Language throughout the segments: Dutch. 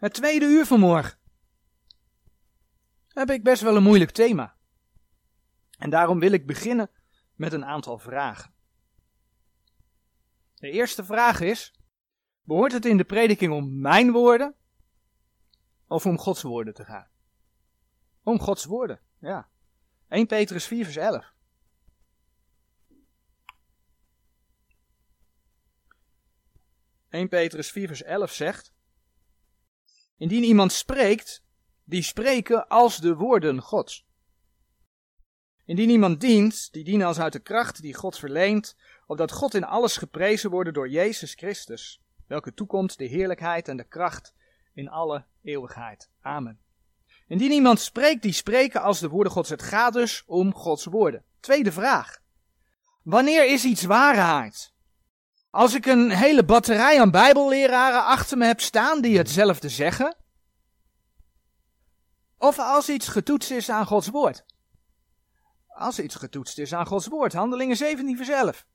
Het tweede uur vanmorgen heb ik best wel een moeilijk thema. En daarom wil ik beginnen met een aantal vragen. De eerste vraag is: behoort het in de prediking om mijn woorden of om Gods woorden te gaan? Om Gods woorden, ja. 1 Petrus 4, vers 11. ...1 Petrus 4 vers 11 zegt... Indien iemand spreekt, die spreken als de woorden Gods. Indien iemand dient, die dienen als uit de kracht die God verleent, opdat God in alles geprezen worden door Jezus Christus, welke toekomt de heerlijkheid en de kracht in alle eeuwigheid. Amen. Indien iemand spreekt, die spreken als de woorden Gods. Het gaat dus om Gods woorden. Tweede vraag. Wanneer is iets waarheid? Als ik een hele batterij aan bijbelleraren achter me heb staan die hetzelfde zeggen, of als iets getoetst is aan Gods woord. Als iets getoetst is aan Gods woord. Handelingen 17 vers 11.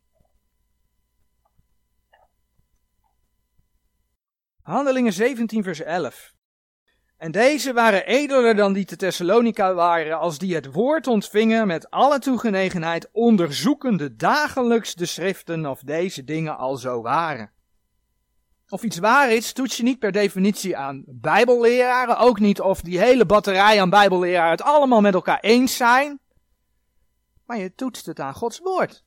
Handelingen 17 vers 11. En deze waren edeler dan die te Thessalonica waren, als die het woord ontvingen met alle toegenegenheid, onderzoekende dagelijks de schriften of deze dingen al zo waren. Of iets waar is, toets je niet per definitie aan bijbelleraren, ook niet of die hele batterij aan bijbelleraren het allemaal met elkaar eens zijn. Maar je toetst het aan Gods woord.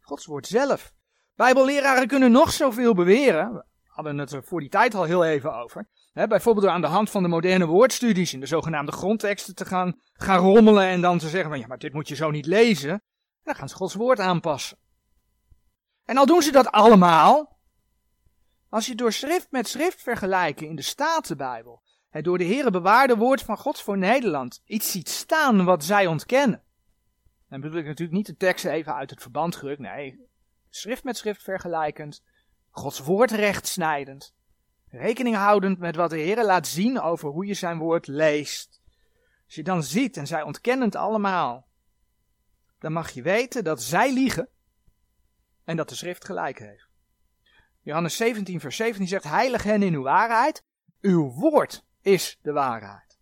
Gods woord zelf. Bijbelleraren kunnen nog zoveel beweren. We hadden het er voor die tijd al heel even over. Bijvoorbeeld door aan de hand van de moderne woordstudies in de zogenaamde grondteksten te gaan, gaan rommelen en dan te zeggen van ja, maar dit moet je zo niet lezen. Dan gaan ze Gods woord aanpassen. En al doen ze dat allemaal, als je door schrift met schrift vergelijken in de Statenbijbel, het door de Heeren bewaarde woord van God voor Nederland, iets ziet staan wat zij ontkennen. Dan bedoel ik natuurlijk niet de teksten even uit het verband gerukt, nee, schrift met schrift vergelijkend, Gods woord rechtsnijdend, rekening houdend met wat de Heer laat zien over hoe je zijn woord leest. Als je dan ziet, en zij ontkennen het allemaal, dan mag je weten dat zij liegen en dat de schrift gelijk heeft. Johannes 17, vers 17 zegt: Heilig hen in uw waarheid. Uw woord is de waarheid.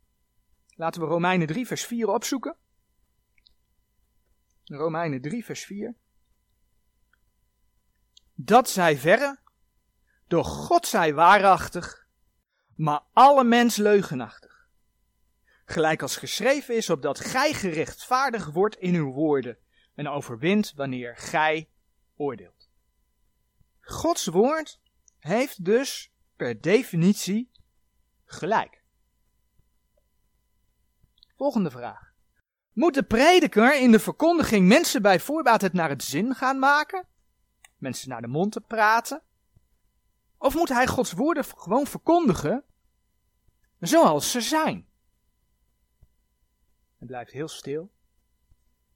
Laten we Romeinen 3, vers 4 opzoeken. Romeinen 3, vers 4. Dat zij verre, door God zij waarachtig, maar alle mens leugenachtig. Gelijk als geschreven is, opdat gij gerechtvaardigd wordt in uw woorden en overwint wanneer gij oordeelt. Gods woord heeft dus per definitie gelijk. Volgende vraag. Moet de prediker in de verkondiging mensen bij voorbaat het naar het zin gaan maken? Mensen naar de mond te praten? Of moet hij Gods woorden gewoon verkondigen zoals ze zijn? Het blijft heel stil.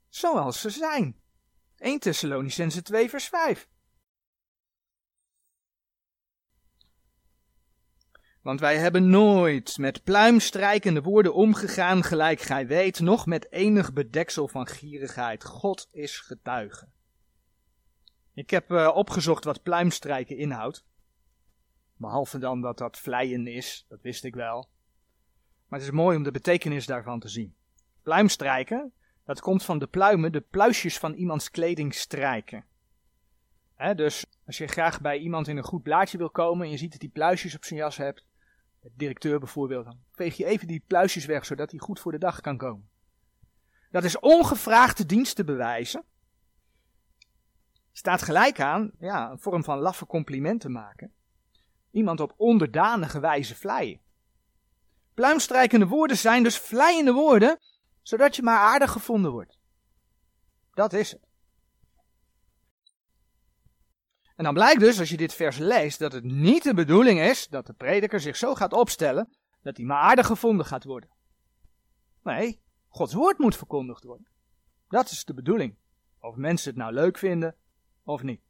Zoals ze zijn. 1 Thessalonicense 2 vers 5. Want wij hebben nooit met pluimstrijkende woorden omgegaan, gelijk gij weet, nog met enig bedeksel van gierigheid. God is getuige. Ik heb uh, opgezocht wat pluimstrijken inhoudt. Behalve dan dat dat vleien is, dat wist ik wel. Maar het is mooi om de betekenis daarvan te zien. Pluimstrijken, dat komt van de pluimen, de pluisjes van iemands kleding strijken. dus als je graag bij iemand in een goed blaadje wil komen en je ziet dat hij pluisjes op zijn jas hebt, de directeur bijvoorbeeld, dan veeg je even die pluisjes weg, zodat hij goed voor de dag kan komen. Dat is ongevraagde dienst te bewijzen. Staat gelijk aan, ja, een vorm van laffe complimenten maken. Iemand op onderdanige wijze vleien. Pluimstrijkende woorden zijn dus vleiende woorden, zodat je maar aardig gevonden wordt. Dat is het. En dan blijkt dus, als je dit vers leest, dat het niet de bedoeling is dat de prediker zich zo gaat opstellen dat hij maar aardig gevonden gaat worden. Nee, Gods woord moet verkondigd worden. Dat is de bedoeling. Of mensen het nou leuk vinden of niet.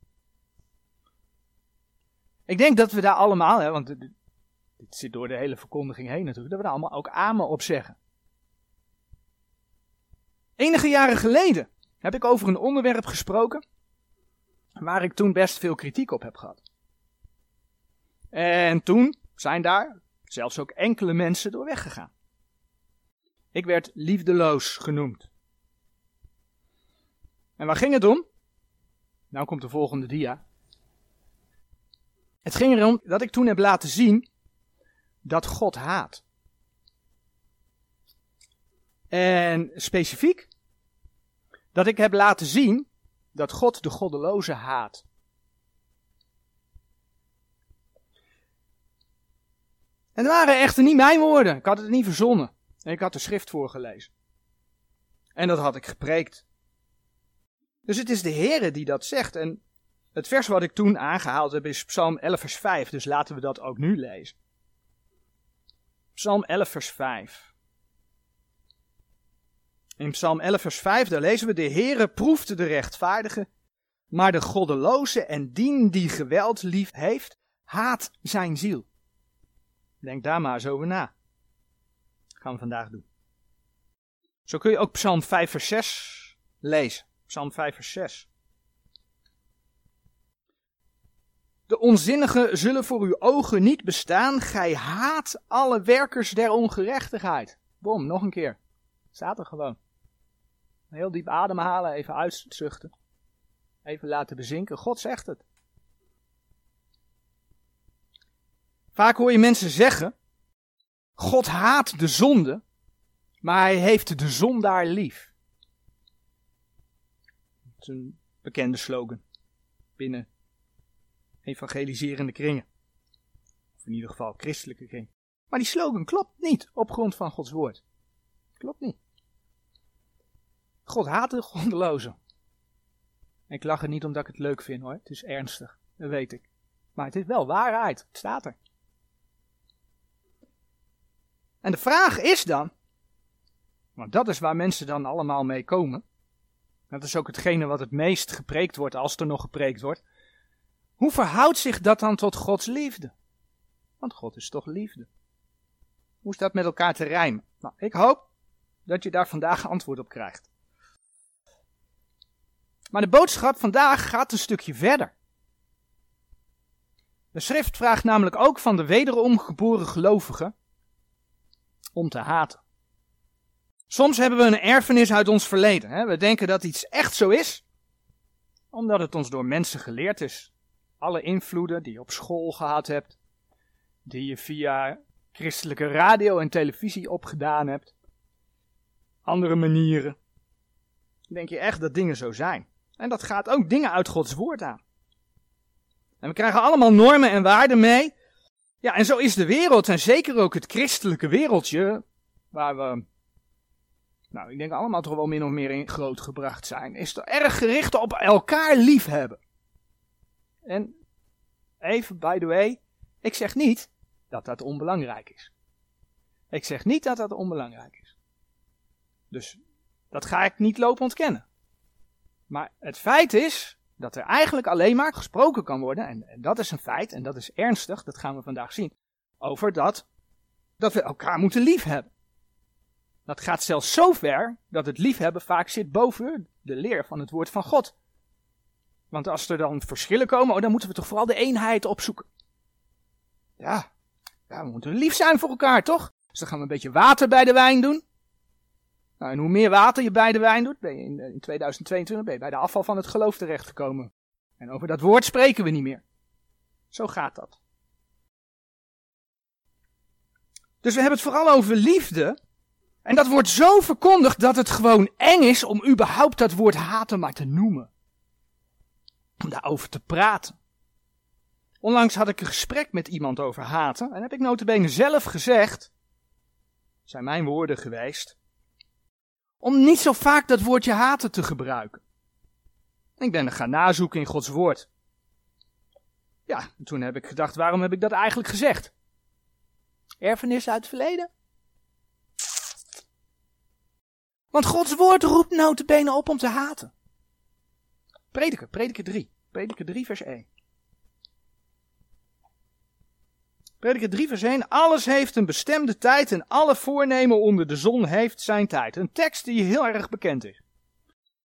Ik denk dat we daar allemaal, hè, want dit zit door de hele verkondiging heen natuurlijk, dat we daar allemaal ook amen op zeggen. Enige jaren geleden heb ik over een onderwerp gesproken waar ik toen best veel kritiek op heb gehad. En toen zijn daar Zelfs ook enkele mensen door weggegaan. Ik werd liefdeloos genoemd. En waar ging het om? Nou komt de volgende dia. Het ging erom dat ik toen heb laten zien dat God haat. En specifiek dat ik heb laten zien dat God de goddeloze haat. En het waren echter niet mijn woorden. Ik had het niet verzonnen. Ik had de schrift voorgelezen. En dat had ik gepreekt. Dus het is de Heere die dat zegt. En het vers wat ik toen aangehaald heb is Psalm 11 vers 5. Dus laten we dat ook nu lezen. Psalm 11 vers 5. In Psalm 11 vers 5 daar lezen we de Heere proeft de rechtvaardige, maar de goddeloze en dien die geweld lief heeft, haat zijn ziel. Denk daar maar eens over na. Dat gaan we vandaag doen. Zo kun je ook Psalm 5 vers 6 lezen. Psalm 5 vers 6. De onzinnigen zullen voor uw ogen niet bestaan. Gij haat alle werkers der ongerechtigheid. Bom, nog een keer. Staat er gewoon. Heel diep ademhalen, even uitzuchten. Even laten bezinken. God zegt het. Vaak hoor je mensen zeggen: God haat de zonde, maar hij heeft de zondaar lief. Dat is een bekende slogan binnen evangeliserende kringen. Of in ieder geval christelijke kringen. Maar die slogan klopt niet op grond van Gods woord. Klopt niet. God haat de gondelozen. Ik lach er niet omdat ik het leuk vind hoor. Het is ernstig, dat weet ik. Maar het is wel waarheid. Het staat er. En de vraag is dan, want dat is waar mensen dan allemaal mee komen. Dat is ook hetgene wat het meest gepreekt wordt, als er nog gepreekt wordt. Hoe verhoudt zich dat dan tot Gods liefde? Want God is toch liefde. Hoe is dat met elkaar te rijmen? Nou, ik hoop dat je daar vandaag antwoord op krijgt. Maar de boodschap vandaag gaat een stukje verder. De schrift vraagt namelijk ook van de wederom geboren gelovigen om te haten. Soms hebben we een erfenis uit ons verleden. Hè? We denken dat iets echt zo is, omdat het ons door mensen geleerd is. Alle invloeden die je op school gehad hebt, die je via christelijke radio en televisie opgedaan hebt, andere manieren. Denk je echt dat dingen zo zijn? En dat gaat ook dingen uit Gods woord aan. En we krijgen allemaal normen en waarden mee. Ja, en zo is de wereld, en zeker ook het christelijke wereldje, waar we, nou, ik denk allemaal toch wel min of meer in grootgebracht zijn, is er erg gericht op elkaar liefhebben. En even, by the way, ik zeg niet dat dat onbelangrijk is. Ik zeg niet dat dat onbelangrijk is. Dus dat ga ik niet lopen ontkennen. Maar het feit is dat er eigenlijk alleen maar gesproken kan worden, en, dat is een feit, en dat is ernstig, dat gaan we vandaag zien, over dat, dat we elkaar moeten liefhebben. Dat gaat zelfs zo ver dat het liefhebben vaak zit boven de leer van het woord van God. Want als er dan verschillen komen, oh, dan moeten we toch vooral de eenheid opzoeken. Ja, ja, we moeten lief zijn voor elkaar, toch? Dus dan gaan we een beetje water bij de wijn doen. Nou, en hoe meer water je bij de wijn doet, ben je in, in 2022 ben je bij de afval van het geloof terechtgekomen. En over dat woord spreken we niet meer. Zo gaat dat. Dus we hebben het vooral over liefde. En dat wordt zo verkondigd dat het gewoon eng is om überhaupt dat woord haten maar te noemen. Om daarover te praten. Onlangs had ik een gesprek met iemand over haten en heb ik notabene zelf gezegd, zijn mijn woorden geweest, om niet zo vaak dat woordje haten te gebruiken. Ik ben er gaan nazoeken in Gods woord. Ja, en toen heb ik gedacht, waarom heb ik dat eigenlijk gezegd? Erfenis uit het verleden? Want Gods woord roept notabene op om te haten. Prediker, prediker 3. Prediker 3 vers 1. Prediker 3 vers 1. Alles heeft een bestemde tijd en alle voornemen onder de zon heeft zijn tijd. Een tekst die heel erg bekend is.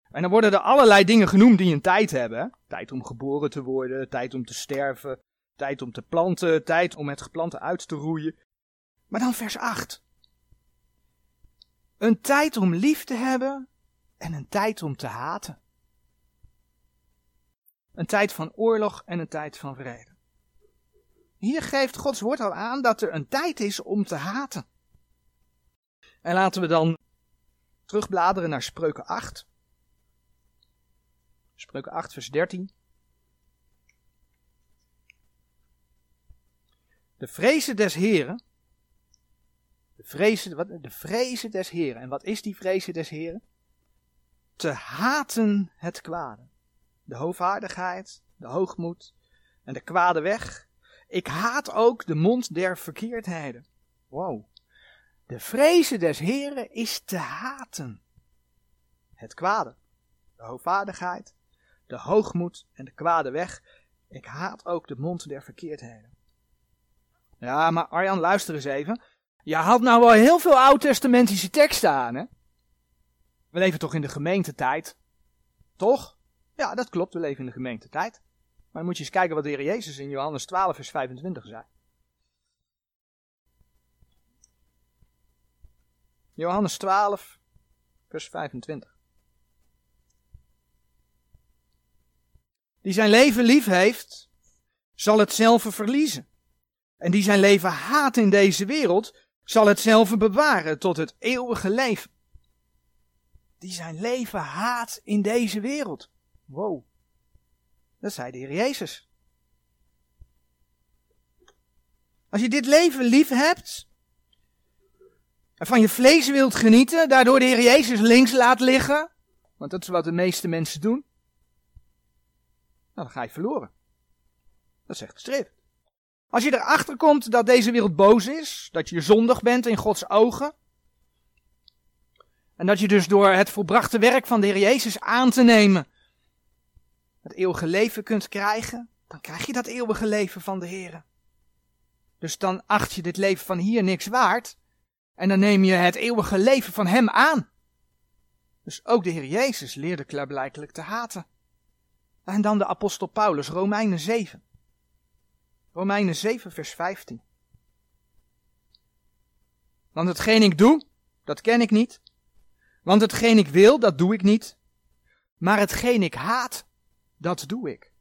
En dan worden er allerlei dingen genoemd die een tijd hebben. Tijd om geboren te worden, tijd om te sterven, tijd om te planten, tijd om het geplante uit te roeien. Maar dan vers 8. Een tijd om lief te hebben en een tijd om te haten. Een tijd van oorlog en een tijd van vrede. Hier geeft Gods woord al aan dat er een tijd is om te haten. En laten we dan terugbladeren naar Spreuken 8. Spreuken 8, vers 13. De vrezen des Heren. De vrezen, wat, de vrezen des Heren. En wat is die vrezen des Heren? Te haten het kwade. De hoogvaardigheid, de hoogmoed en de kwade weg. Ik haat ook de mond der verkeerdheden. Wow. De vrezen des Heren is te haten. Het kwade, de hoogvaardigheid, de hoogmoed en de kwade weg. Ik haat ook de mond der verkeerdheden. Ja, maar Arjan, luister eens even. Je had nou wel heel veel oud-testamentische teksten aan, hè? We leven toch in de gemeentetijd? Toch? Ja, dat klopt, we leven in de gemeentetijd. Maar dan moet je eens kijken wat de Heer Jezus in Johannes 12, vers 25 zei. Johannes 12, vers 25. Die zijn leven lief heeft, zal het zelf verliezen. En die zijn leven haat in deze wereld, zal het zelf bewaren tot het eeuwige leven. Die zijn leven haat in deze wereld. Wow. Dat zei de Heer Jezus. Als je dit leven lief hebt, en van je vlees wilt genieten, daardoor de Heer Jezus links laat liggen, want dat is wat de meeste mensen doen, dan ga je verloren. Dat zegt de schrift. Als je erachter komt dat deze wereld boos is, dat je zondig bent in Gods ogen, en dat je dus door het volbrachte werk van de Heer Jezus aan te nemen, het eeuwige leven kunt krijgen, dan krijg je dat eeuwige leven van de Heer. Dus dan acht je dit leven van hier niks waard, en dan neem je het eeuwige leven van Hem aan. Dus ook de Heer Jezus leerde klaarblijkelijk te haten. En dan de apostel Paulus, Romeinen 7. Romeinen 7, vers 15. Want hetgeen ik doe, dat ken ik niet. Want hetgeen ik wil, dat doe ik niet. Maar hetgeen ik haat, dat doe ik.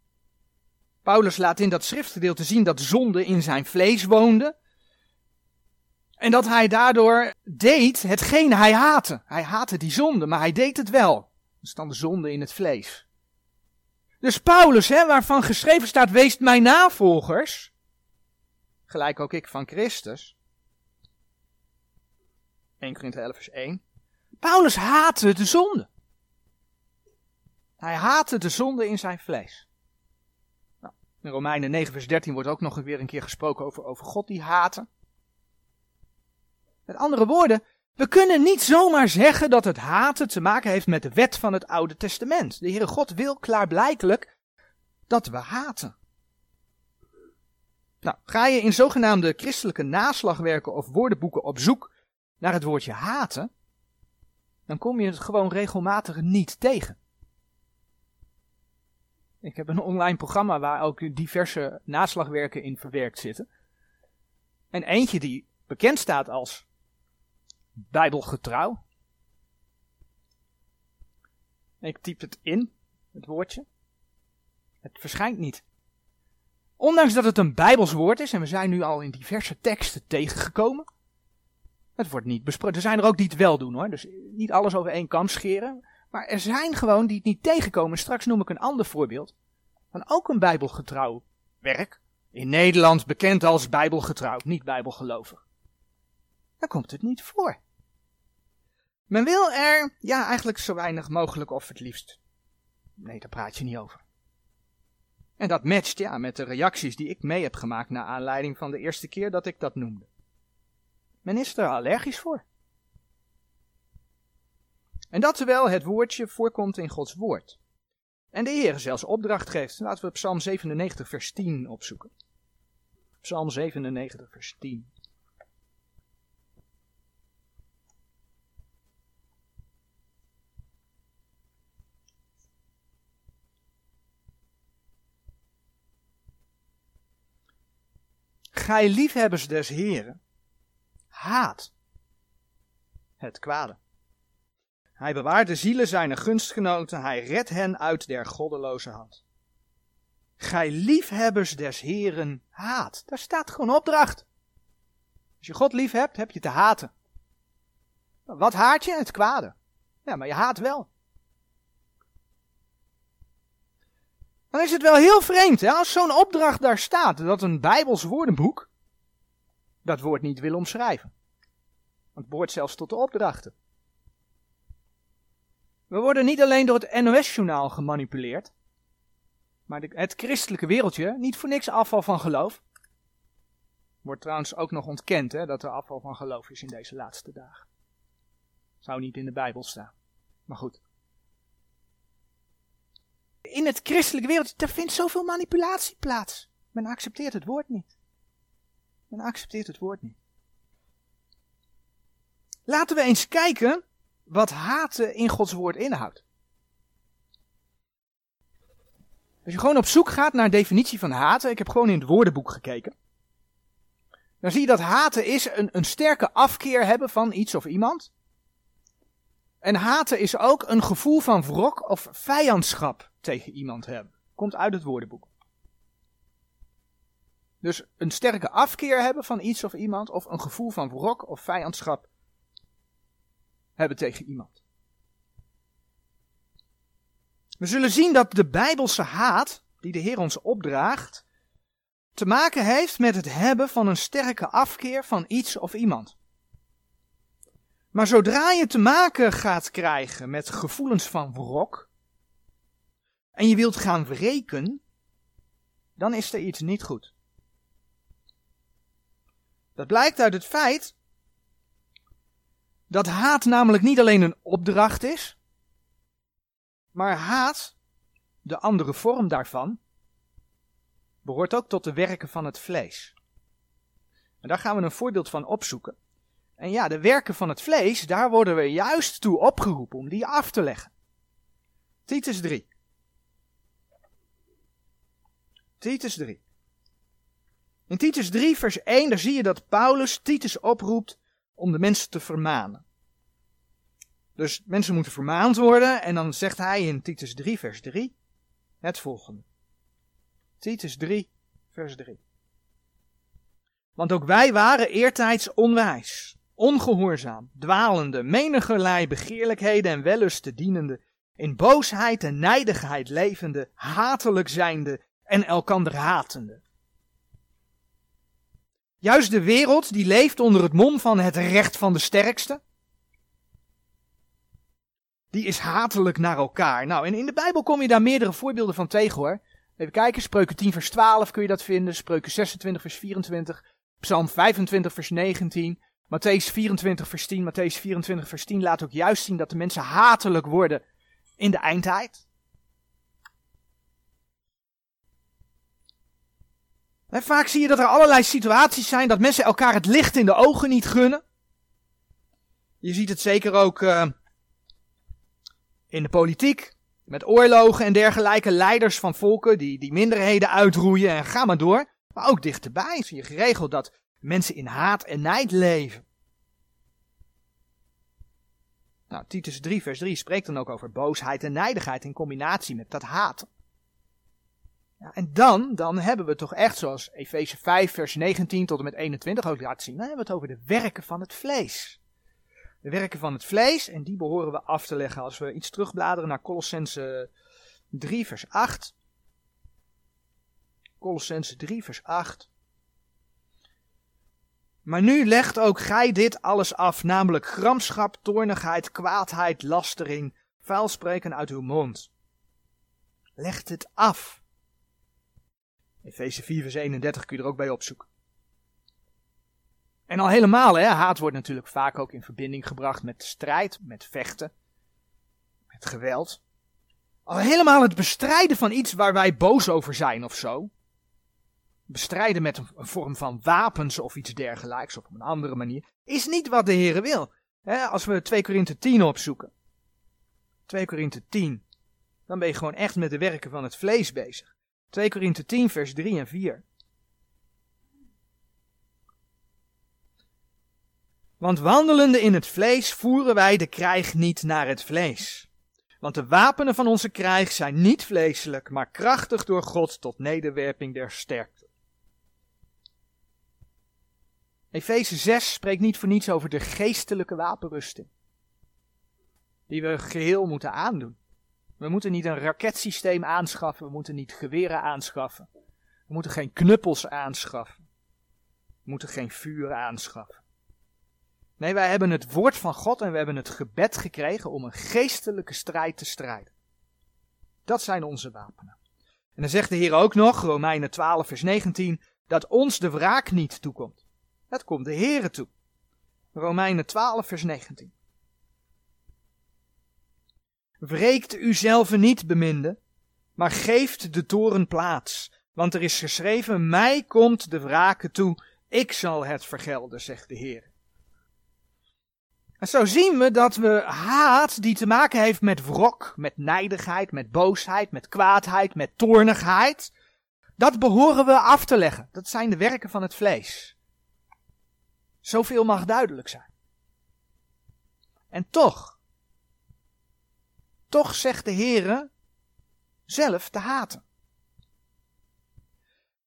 Paulus laat in dat schriftgedeelte zien dat zonde in zijn vlees woonde. En dat hij daardoor deed hetgeen hij haatte. Hij haatte die zonde, maar hij deed het wel. Dat is dan de zonde in het vlees. Dus Paulus, hè, waarvan geschreven staat, wees mijn navolgers. Gelijk ook ik van Christus. 1 Korinther 11 vers 1. Paulus haatte de zonde. Hij haatte de zonde in zijn vlees. Nou, in Romeinen 9 vers 13 wordt ook nog weer een keer gesproken over, over God die haten. Met andere woorden, we kunnen niet zomaar zeggen dat het haten te maken heeft met de wet van het Oude Testament. De Heere God wil klaarblijkelijk dat we haten. Nou, ga je in zogenaamde christelijke naslagwerken of woordenboeken op zoek naar het woordje haten, dan kom je het gewoon regelmatig niet tegen. Ik heb een online programma waar ook diverse naslagwerken in verwerkt zitten. En eentje die bekend staat als bijbelgetrouw. Ik typ het in, het woordje. Het verschijnt niet. Ondanks dat het een bijbels woord is, en we zijn nu al in diverse teksten tegengekomen. Het wordt niet besproken. Er zijn er ook die het wel doen hoor. Dus niet alles over één kam scheren. Maar er zijn gewoon die het niet tegenkomen. Straks noem ik een ander voorbeeld. Van ook een bijbelgetrouw werk. In Nederland bekend als bijbelgetrouw, niet bijbelgelovig. Daar komt het niet voor. Men wil er, ja, eigenlijk zo weinig mogelijk of het liefst. Nee, daar praat je niet over. En dat matcht, ja, met de reacties die ik mee heb gemaakt naar aanleiding van de eerste keer dat ik dat noemde. Men is er allergisch voor. En dat terwijl het woordje voorkomt in Gods woord. En de Heer zelfs opdracht geeft. Laten we Psalm 97, vers 10 opzoeken. Psalm 97, vers 10. Gij liefhebbers des Heren, haat het kwade. Hij bewaart de zielen zijner gunstgenoten, hij redt hen uit der goddeloze hand. Gij liefhebbers des Heren haat. Daar staat gewoon opdracht. Als je God lief hebt, heb je te haten. Wat haat je? Het kwade. Ja, maar je haat wel. Dan is het wel heel vreemd hè, als zo'n opdracht daar staat, dat een Bijbels woordenboek dat woord niet wil omschrijven. Want het behoort zelfs tot de opdrachten. We worden niet alleen door het NOS-journaal gemanipuleerd, maar het christelijke wereldje, niet voor niks afval van geloof. Wordt trouwens ook nog ontkend hè, dat er afval van geloof is in deze laatste dagen. Zou niet in de Bijbel staan. Maar goed. In het christelijke wereldje, daar vindt zoveel manipulatie plaats. Men accepteert het woord niet. Men accepteert het woord niet. Laten we eens kijken wat haten in Gods woord inhoudt. Als je gewoon op zoek gaat naar een definitie van haten, ik heb gewoon in het woordenboek gekeken, dan zie je dat haten is een, een sterke afkeer hebben van iets of iemand. En haten is ook een gevoel van wrok of vijandschap tegen iemand hebben. Komt uit het woordenboek. Dus een sterke afkeer hebben van iets of iemand, of een gevoel van wrok of vijandschap hebben tegen iemand. We zullen zien dat de bijbelse haat, die de Heer ons opdraagt, te maken heeft met het hebben van een sterke afkeer van iets of iemand. Maar zodra je te maken gaat krijgen met gevoelens van wrok, en je wilt gaan wreken, dan is er iets niet goed. Dat blijkt uit het feit dat haat namelijk niet alleen een opdracht is, maar haat, de andere vorm daarvan, behoort ook tot de werken van het vlees. En daar gaan we een voorbeeld van opzoeken. En ja, de werken van het vlees, daar worden we juist toe opgeroepen om die af te leggen. Titus 3. Titus 3. In Titus 3, vers 1, daar zie je dat Paulus Titus oproept om de mensen te vermanen. Dus mensen moeten vermaand worden en dan zegt hij in Titus 3, vers 3 het volgende. Titus 3, vers 3. Want ook wij waren eertijds onwijs, ongehoorzaam, dwalende, menigerlei begeerlijkheden en wellusten dienende, in boosheid en nijdigheid levende, hatelijk zijnde en elkander hatende. Juist de wereld die leeft onder het mom van het recht van de sterkste, die is hatelijk naar elkaar. Nou, en in de Bijbel kom je daar meerdere voorbeelden van tegen hoor. Even kijken, Spreuken 10 vers 12 kun je dat vinden, Spreuken 26 vers 24, Psalm 25 vers 19, Matthäus 24 vers 10, Matthäus 24 vers 10 laat ook juist zien dat de mensen hatelijk worden in de eindtijd. Vaak zie je dat er allerlei situaties zijn dat mensen elkaar het licht in de ogen niet gunnen. Je ziet het zeker ook uh, in de politiek, met oorlogen en dergelijke, leiders van volken die, die minderheden uitroeien en ga maar door. Maar ook dichterbij zie je geregeld dat mensen in haat en nijd leven. Nou, Titus 3, vers 3 spreekt dan ook over boosheid en nijdigheid in combinatie met dat haat. En dan, dan hebben we toch echt, zoals Efeze 5, vers 19 tot en met 21 ook laat zien, dan hebben we het over de werken van het vlees de werken van het vlees. En die behoren we af te leggen als we iets terugbladeren naar Colossense 3 vers 8. Colossense 3 vers 8. Maar nu legt ook gij dit alles af, namelijk gramschap, toornigheid, kwaadheid, lastering, vuilspreken uit uw mond. Legt het af. Efeze 4 vers 31 kun je er ook bij opzoeken. En al helemaal, hè, haat wordt natuurlijk vaak ook in verbinding gebracht met strijd, met vechten, met geweld. Al helemaal het bestrijden van iets waar wij boos over zijn of zo. Bestrijden met een, vorm van wapens of iets dergelijks op een andere manier, is niet wat de Heer wil. als we 2 Korinthe 10 opzoeken. 2 Korinthe 10. Dan ben je gewoon echt met de werken van het vlees bezig. 2 Korinthe 10 vers 3 en 4. Want wandelende in het vlees voeren wij de krijg niet naar het vlees. Want de wapenen van onze krijg zijn niet vleeselijk, maar krachtig door God tot nederwerping der sterkte. Efeze 6 spreekt niet voor niets over de geestelijke wapenrusting. Die we geheel moeten aandoen. We moeten niet een raketsysteem aanschaffen, we moeten niet geweren aanschaffen. We moeten geen knuppels aanschaffen. We moeten geen vuur aanschaffen. Nee, wij hebben het woord van God en we hebben het gebed gekregen om een geestelijke strijd te strijden. Dat zijn onze wapenen. En dan zegt de Heer ook nog, Romeinen 12, vers 19, dat ons de wraak niet toekomt. Dat komt de Heere toe. Romeinen 12, vers 19. Wreekt u zelf niet, beminde, maar geeft de toren plaats. Want er is geschreven, mij komt de wraken toe, ik zal het vergelden, zegt de Heer. En zo zien we dat we haat die te maken heeft met wrok, met nijdigheid, met boosheid, met kwaadheid, met toornigheid, dat behoren we af te leggen. Dat zijn de werken van het vlees. Zoveel mag duidelijk zijn. En toch, toch zegt de Heere zelf te haten.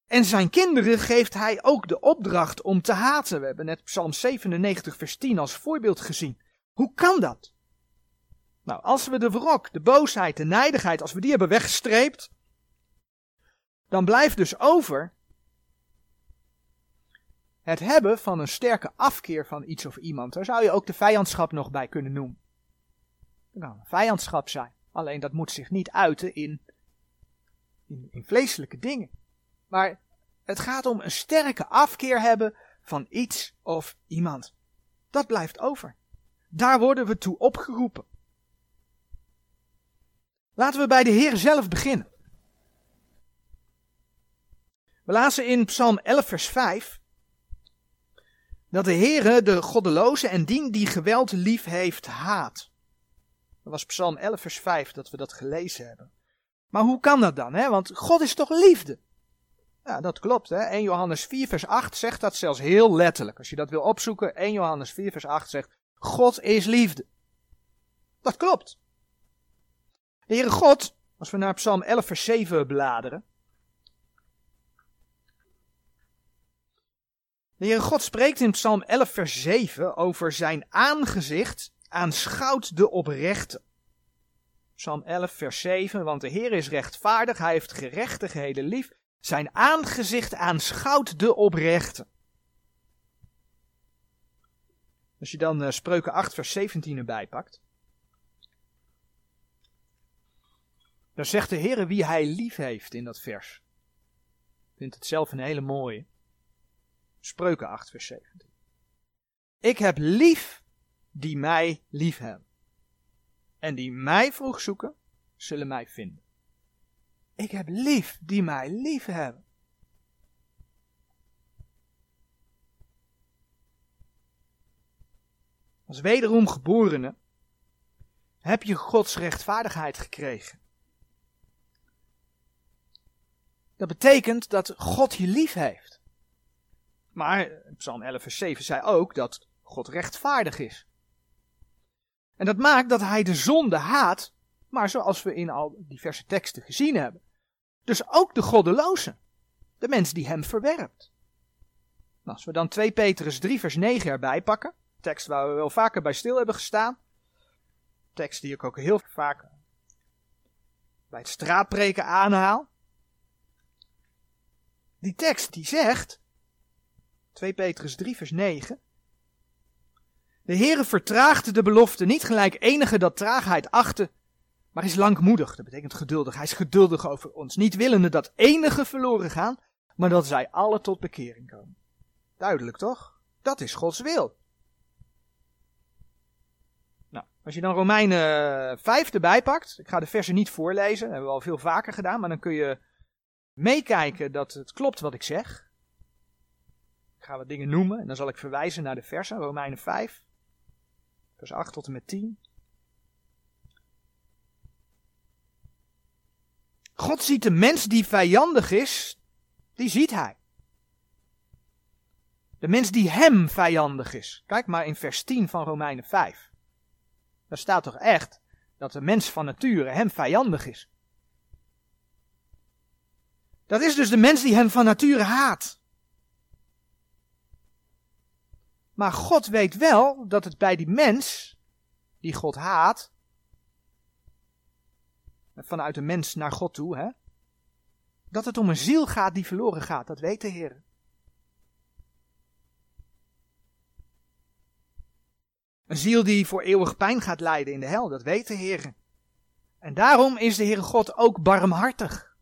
En zijn kinderen geeft hij ook de opdracht om te haten. We hebben net Psalm 97, vers 10 als voorbeeld gezien. Hoe kan dat? Nou, als we de wrok, de boosheid, de nijdigheid, als we die hebben weggestreept, dan blijft dus over het hebben van een sterke afkeer van iets of iemand. Daar zou je ook de vijandschap nog bij kunnen noemen. Dat kan een vijandschap zijn. Alleen dat moet zich niet uiten in, in, in vleeselijke dingen. Maar het gaat om een sterke afkeer hebben van iets of iemand. Dat blijft over. Daar worden we toe opgeroepen. Laten we bij de Heer zelf beginnen. We lazen in Psalm 11, vers 5 dat de Heere de goddeloze en dien die geweld lief heeft haat. Dat was Psalm 11, vers 5 dat we dat gelezen hebben. Maar hoe kan dat dan? Hè? Want God is toch liefde? Ja, dat klopt. Hè? 1 Johannes 4, vers 8 zegt dat zelfs heel letterlijk. Als je dat wil opzoeken, 1 Johannes 4, vers 8 zegt: God is liefde. Dat klopt. De Heere God, als we naar Psalm 11, vers 7 bladeren. De Heere God spreekt in Psalm 11, vers 7 over zijn aangezicht aanschouwt de oprechte. Psalm 11, vers 7, want de Heer is rechtvaardig, hij heeft gerechtigheden lief, zijn aangezicht aanschouwt de oprechte. Als je dan uh, Spreuken 8, vers 17 erbij pakt. Dan zegt de Heer wie hij lief heeft in dat vers. Ik vind het zelf een hele mooie. Spreuken 8, vers 17. Ik heb lief die mij lief hebben. En die mij vroeg zoeken, zullen mij vinden. Ik heb lief die mij lief hebben. Als wederom geborene heb je Gods rechtvaardigheid gekregen. Dat betekent dat God je lief heeft. Maar Psalm 11 vers 7 zei ook dat God rechtvaardig is. En dat maakt dat hij de zonde haat, maar zoals we in al diverse teksten gezien hebben. Dus ook de goddeloze, de mens die hem verwerpt. Als we dan 2 Petrus 3 vers 9 erbij pakken, tekst waar we wel vaker bij stil hebben gestaan, tekst die ik ook heel vaak bij het straatpreken aanhaal. Die tekst die zegt, 2 Petrus 3 vers 9, de Heere vertraagt de belofte, niet gelijk enige dat traagheid achten, maar is langmoedig. Dat betekent geduldig. Hij is geduldig over ons. Niet willende dat enige verloren gaan, maar dat zij alle tot bekering komen. Duidelijk toch? Dat is Gods wil. Nou, als je dan Romeinen 5 erbij pakt, ik ga de versen niet voorlezen, dat hebben we al veel vaker gedaan, maar dan kun je meekijken dat het klopt wat ik zeg. Ik ga wat dingen noemen en dan zal ik verwijzen naar de versen, Romeinen 5 vers 8 tot en met 10. God ziet de mens die vijandig is, die ziet hij. De mens die hem vijandig is. Kijk maar in vers 10 van Romeinen 5. Daar staat toch echt dat de mens van nature hem vijandig is. Dat is dus de mens die hem van nature haat. Maar God weet wel dat het bij die mens, die God haat, vanuit de mens naar God toe, hè, dat het om een ziel gaat die verloren gaat. Dat weet de Heer. Een ziel die voor eeuwig pijn gaat lijden in de hel, dat weet de Heer. En daarom is de Heere God ook barmhartig.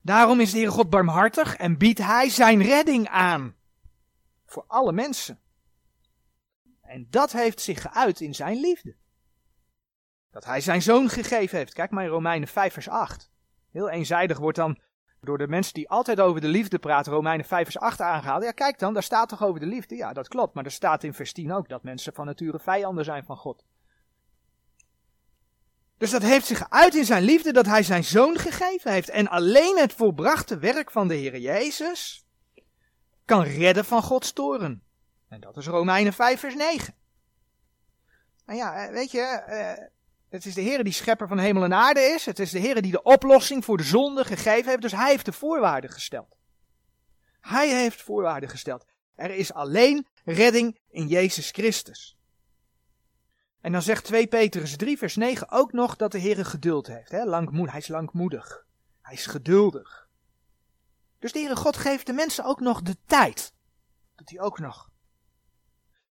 Daarom is de Heere God barmhartig en biedt Hij zijn redding aan. Voor alle mensen. En dat heeft zich geuit in zijn liefde. Dat Hij zijn zoon gegeven heeft. Kijk maar in Romeinen 5 vers 8. Heel eenzijdig wordt dan door de mensen die altijd over de liefde praten, Romeinen 5 vers 8 aangehaald. Ja, kijk dan, daar staat toch over de liefde? Ja, dat klopt. Maar er staat in vers 10 ook dat mensen van nature vijanden zijn van God. Dus dat heeft zich uit in zijn liefde dat hij zijn zoon gegeven heeft. En alleen het volbrachte werk van de Heer Jezus kan redden van Gods toren. En dat is Romeinen 5 vers 9. Nou ja, eh, weet je, eh, het is de Heer die schepper van hemel en aarde is. Het is de Heer die de oplossing voor de zonde gegeven heeft. Dus hij heeft de voorwaarden gesteld. Hij heeft voorwaarden gesteld. Er is alleen redding in Jezus Christus. En dan zegt 2 Petrus 3 vers 9 ook nog dat de Heer geduld heeft. Hè? Langmoed, hij is langmoedig. Hij is geduldig. Dus de Heere God geeft de mensen ook nog de tijd. Dat hij ook nog.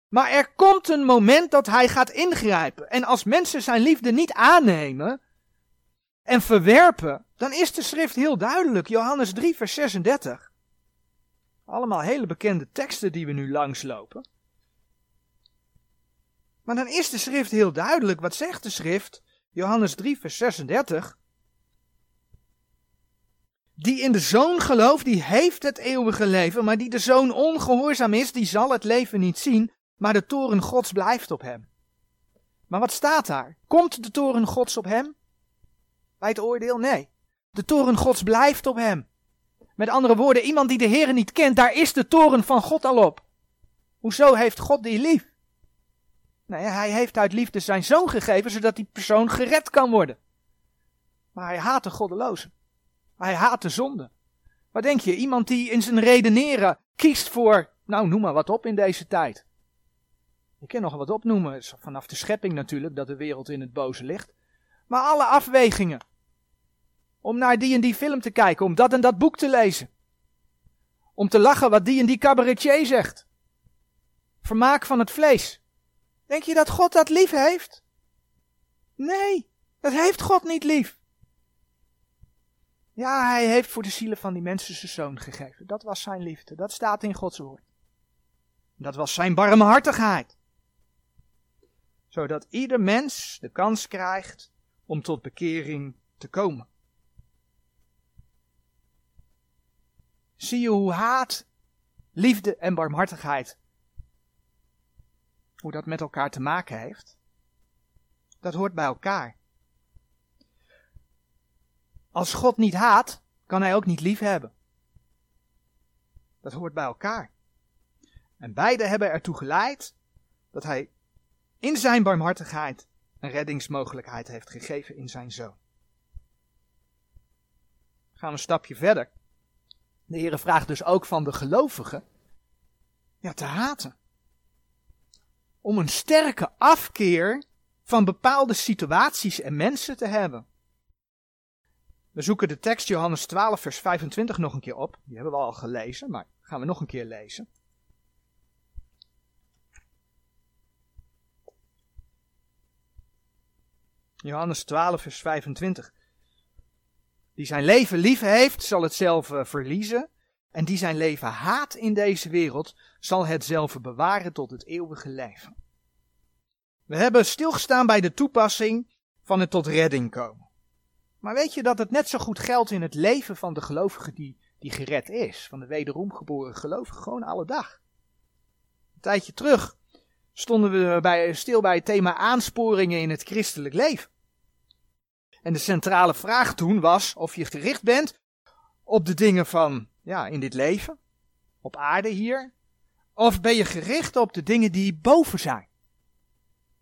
Maar er komt een moment dat hij gaat ingrijpen. En als mensen zijn liefde niet aannemen en verwerpen, dan is de schrift heel duidelijk. Johannes 3 vers 36. Allemaal hele bekende teksten die we nu langslopen. Maar dan is de schrift heel duidelijk. Wat zegt de schrift? Johannes 3, vers 36. Die in de zoon gelooft, die heeft het eeuwige leven, maar die de zoon ongehoorzaam is, die zal het leven niet zien, maar de toren gods blijft op hem. Maar wat staat daar? Komt de toren gods op hem? Bij het oordeel? Nee. De toren gods blijft op hem. Met andere woorden, iemand die de Heer niet kent, daar is de toren van God al op. Hoezo heeft God die lief? Nee, hij heeft uit liefde zijn zoon gegeven, zodat die persoon gered kan worden. Maar hij haat de goddelozen. Hij haat de zonde. Wat denk je, iemand die in zijn redeneren kiest voor, nou noem maar wat op in deze tijd. Ik kan nog wat opnoemen, vanaf de schepping natuurlijk, dat de wereld in het boze ligt. Maar alle afwegingen. Om naar die en die film te kijken, om dat en dat boek te lezen. Om te lachen wat die en die cabaretier zegt. Vermaak van het vlees. Denk je dat God dat lief heeft? Nee, dat heeft God niet lief. Ja, hij heeft voor de zielen van die mensen zijn zoon gegeven. Dat was zijn liefde. Dat staat in Gods woord. Dat was zijn barmhartigheid. Zodat ieder mens de kans krijgt om tot bekering te komen. Zie je hoe haat, liefde en barmhartigheid hoe dat met elkaar te maken heeft. Dat hoort bij elkaar. Als God niet haat, kan hij ook niet lief hebben. Dat hoort bij elkaar. En beide hebben ertoe geleid dat hij in zijn barmhartigheid een reddingsmogelijkheid heeft gegeven in zijn zoon. Gaan we een stapje verder. De Heere vraagt dus ook van de gelovigen ja, te haten om een sterke afkeer van bepaalde situaties en mensen te hebben. We zoeken de tekst Johannes 12, vers 25 nog een keer op. Die hebben we al gelezen, maar gaan we nog een keer lezen. Johannes 12, vers 25. Die zijn leven lief heeft, zal het zelf eh, verliezen. En die zijn leven haat in deze wereld, zal het zelf bewaren tot het eeuwige leven. We hebben stilgestaan bij de toepassing van het tot redding komen. Maar weet je dat het net zo goed geldt in het leven van de gelovige die, die gered is, van de wederom geboren gelovige, gewoon alle dag. Een tijdje terug stonden we bij, stil bij het thema aansporingen in het christelijk leven. En de centrale vraag toen was of je gericht bent op de dingen van, ja, in dit leven. op aarde hier? Of ben je gericht op de dingen die boven zijn?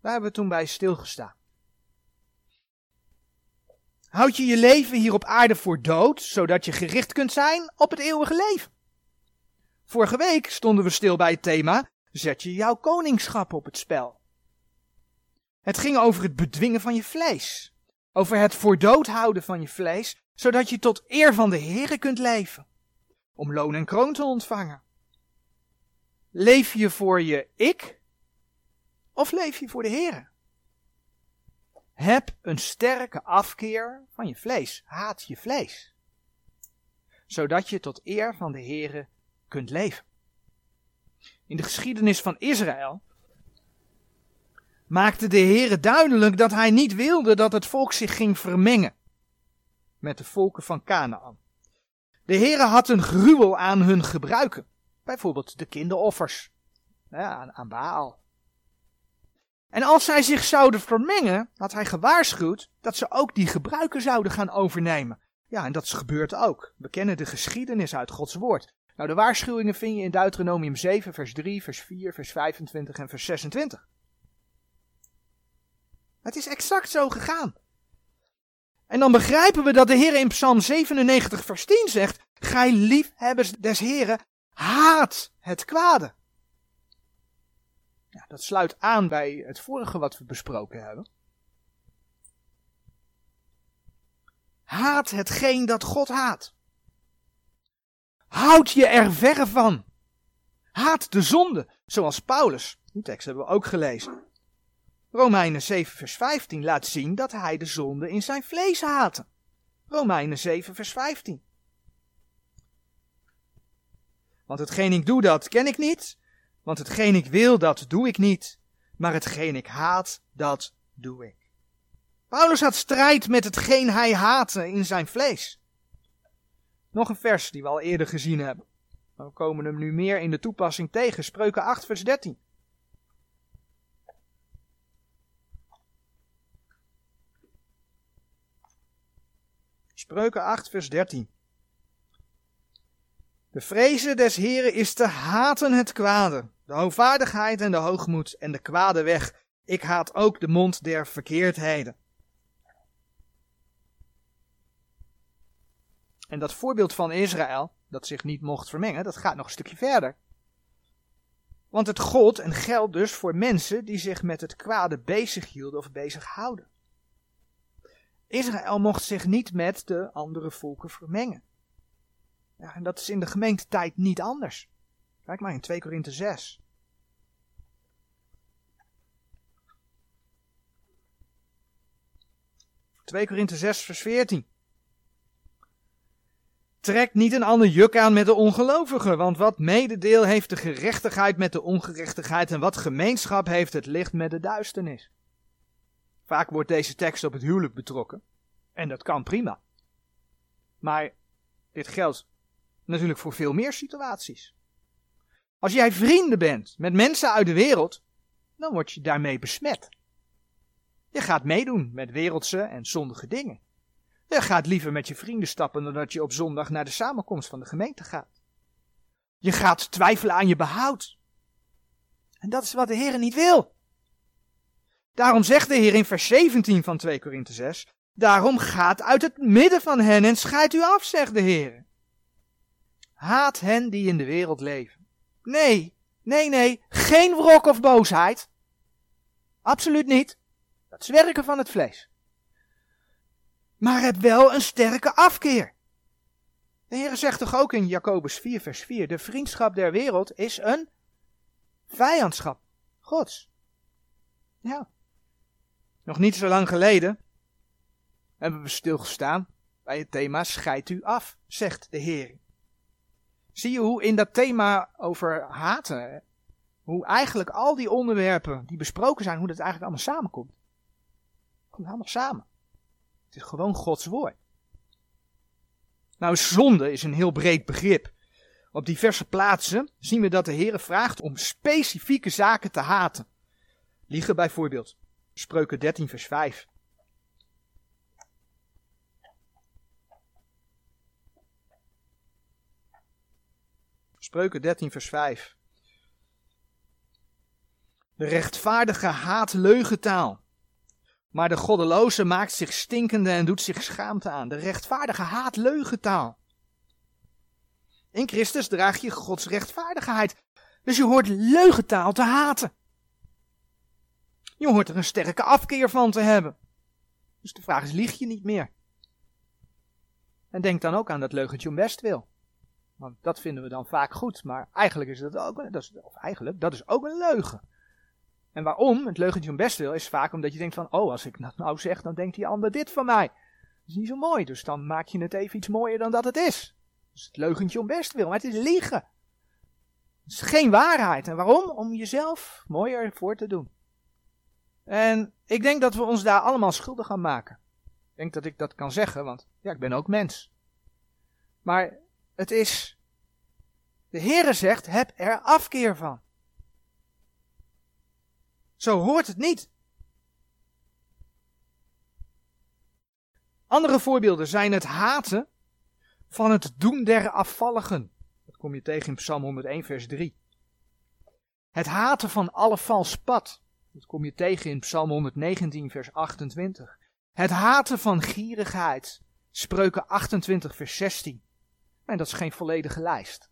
Daar hebben we toen bij stilgestaan. Houd je je leven hier op aarde voor dood, zodat je gericht kunt zijn op het eeuwige leven? Vorige week stonden we stil bij het thema: zet je jouw koningschap op het spel. Het ging over het bedwingen van je vlees, over het voor dood houden van je vlees, zodat je tot eer van de Here kunt leven, om loon en kroon te ontvangen. Leef je voor je ik, of leef je voor de Here? Heb een sterke afkeer van je vlees. Haat je vlees. Zodat je tot eer van de Here kunt leven. In de geschiedenis van Israël maakte de Heere duidelijk dat hij niet wilde dat het volk zich ging vermengen met de volken van Canaan. De Heere had een gruwel aan hun gebruiken, bijvoorbeeld de kinderoffers ja, aan Baal. En als zij zich zouden vermengen, had hij gewaarschuwd dat ze ook die gebruiken zouden gaan overnemen. Ja, en dat is gebeurd ook. We kennen de geschiedenis uit Gods woord. Nou, de waarschuwingen vind je in Deuteronomium 7, vers 3, vers 4, vers 25 en vers 26. Het is exact zo gegaan. En dan begrijpen we dat de Heer in Psalm 97, vers 10 zegt: Gij liefhebbers des Heren, haat het kwade. Ja, dat sluit aan bij het vorige wat we besproken hebben. Haat hetgeen dat God haat. Houd je er verre van. Haat de zonde, zoals Paulus. Die tekst hebben we ook gelezen. Romeinen 7 vers 15 laat zien dat hij de zonde in zijn vlees haatte. Romeinen 7 vers 15. Want hetgeen ik doe, dat ken ik niet. Want hetgeen ik wil, dat doe ik niet. Maar hetgeen ik haat, dat doe ik. Paulus had strijd met hetgeen hij haatte in zijn vlees. Nog een vers die we al eerder gezien hebben. We komen hem nu meer in de toepassing tegen. Spreuken 8 vers 13. Spreuken 8 vers 13. De vrezen des Heren is te haten het kwade, de hoogvaardigheid en de hoogmoed en de kwade weg. Ik haat ook de mond der verkeerdheden. En dat voorbeeld van Israël, dat zich niet mocht vermengen, dat gaat nog een stukje verder. Want het gold en geldt dus voor mensen die zich met het kwade bezig hielden of bezighouden. Israël mocht zich niet met de andere volken vermengen. Ja, en dat is in de gemeentetijd niet anders. Kijk maar in 2 Korinthe 6. ...2 Korinthe 6 vers 14. Trek niet een ander juk aan met de ongelovigen, want wat mededeel heeft de gerechtigheid met de ongerechtigheid en wat gemeenschap heeft het licht met de duisternis. Vaak wordt deze tekst op het huwelijk betrokken en dat kan prima. Maar dit geldt natuurlijk voor veel meer situaties. Als jij vrienden bent met mensen uit de wereld, dan word je daarmee besmet. Je gaat meedoen met wereldse en zondige dingen. Je gaat liever met je vrienden stappen dan dat je op zondag naar de samenkomst van de gemeente gaat. Je gaat twijfelen aan je behoud. En dat is wat de Heer niet wil. Daarom zegt de Heer in vers 17 van 2 Korinthe 6, Daarom gaat uit het midden van hen en scheidt u af, zegt de Heer. Haat hen die in de wereld leven. Nee, nee, nee, geen wrok of boosheid. Absoluut niet. Dat is werken van het vlees maar heb wel een sterke afkeer. De Heer zegt toch ook in Jacobus 4, vers 4: De vriendschap der wereld is een vijandschap Gods. Ja. Nog niet zo lang geleden hebben we stilgestaan bij het thema Scheid u af, zegt de Heer. Zie je hoe in dat thema over haten, hoe eigenlijk al die onderwerpen die besproken zijn, hoe dat eigenlijk allemaal samenkomt. Het komt allemaal samen. Het is gewoon Gods woord. Nou, zonde is een heel breed begrip. Op diverse plaatsen zien we dat de Heer vraagt om specifieke zaken te haten. Liegen bijvoorbeeld. Spreuken 13 vers 5. Spreuken 13, vers 5. De rechtvaardige haat leugentaal. Maar de goddeloze maakt zich stinkende en doet zich schaamte aan. De rechtvaardige haat leugentaal. In Christus draag je Gods rechtvaardigheid. Dus je hoort leugentaal te haten. Je hoort er een sterke afkeer van te hebben. Dus de vraag is, lieg je niet meer? En denk dan ook aan dat leugentje om best wil. Want dat vinden we dan vaak goed, maar eigenlijk is dat ook, dat is, of eigenlijk, dat is ook een leugen. En waarom? Het leugentje om best wil is vaak omdat je denkt van, oh, als ik dat nou zeg, dan denkt die ander dit van mij. Dat is niet zo mooi, dus dan maak je het even iets mooier dan dat het is. Dus het leugentje om best wil, maar het is liegen. Het is geen waarheid. En waarom? Om jezelf mooier voor te doen. En ik denk dat we ons daar allemaal schuldig aan maken. Ik denk dat ik dat kan zeggen, want ja, ik ben ook mens. Maar het is, de Heere zegt, heb er afkeer van. Zo hoort het niet. Andere voorbeelden zijn het haten van het doen der afvalligen. Dat kom je tegen in Psalm 101, vers 3. Het haten van alle vals pad. Dat kom je tegen in Psalm 119, vers 28. Het haten van gierigheid. Spreuken 28, vers 16. En dat is geen volledige lijst.